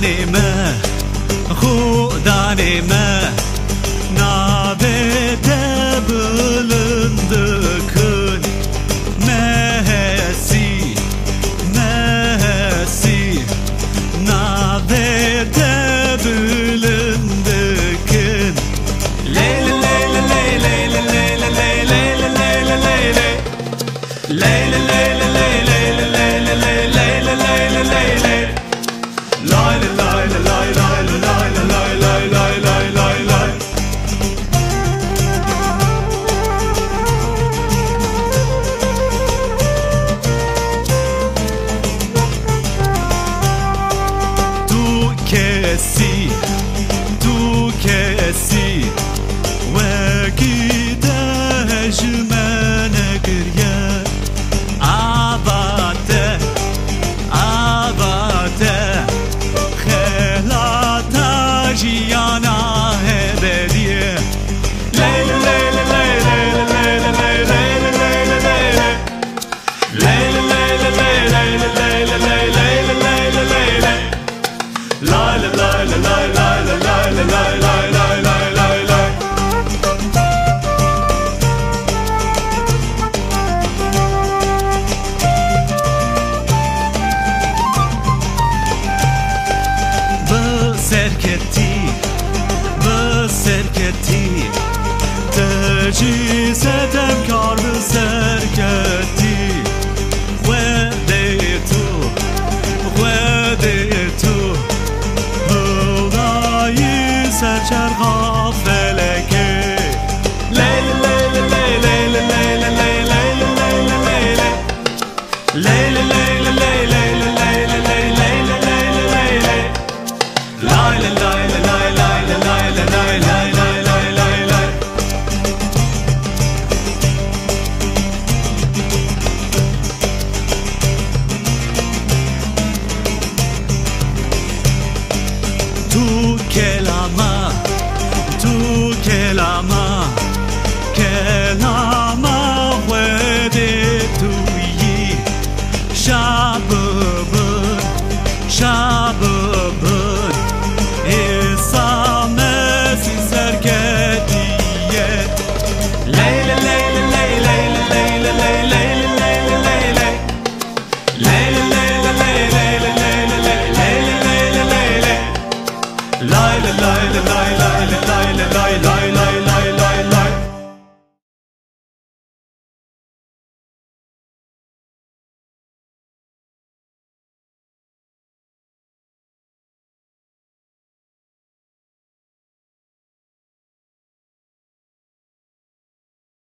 دانێمە خوددانێمە نا kesi, tu kesi. Serketti تجی ستم کار به سرکتی خواده تو خواده تو بودایی سرچرخا فلکه لیل لیل لیل لیل لیل لیل لیل لیل لیل لیل لیل لیل Şababın İsamesi serketiye Leyle leyle leyle leyle leyle leyle leyle leyle Leyle leyle leyle leyle leyle leyle leyle leyle Lay lay lay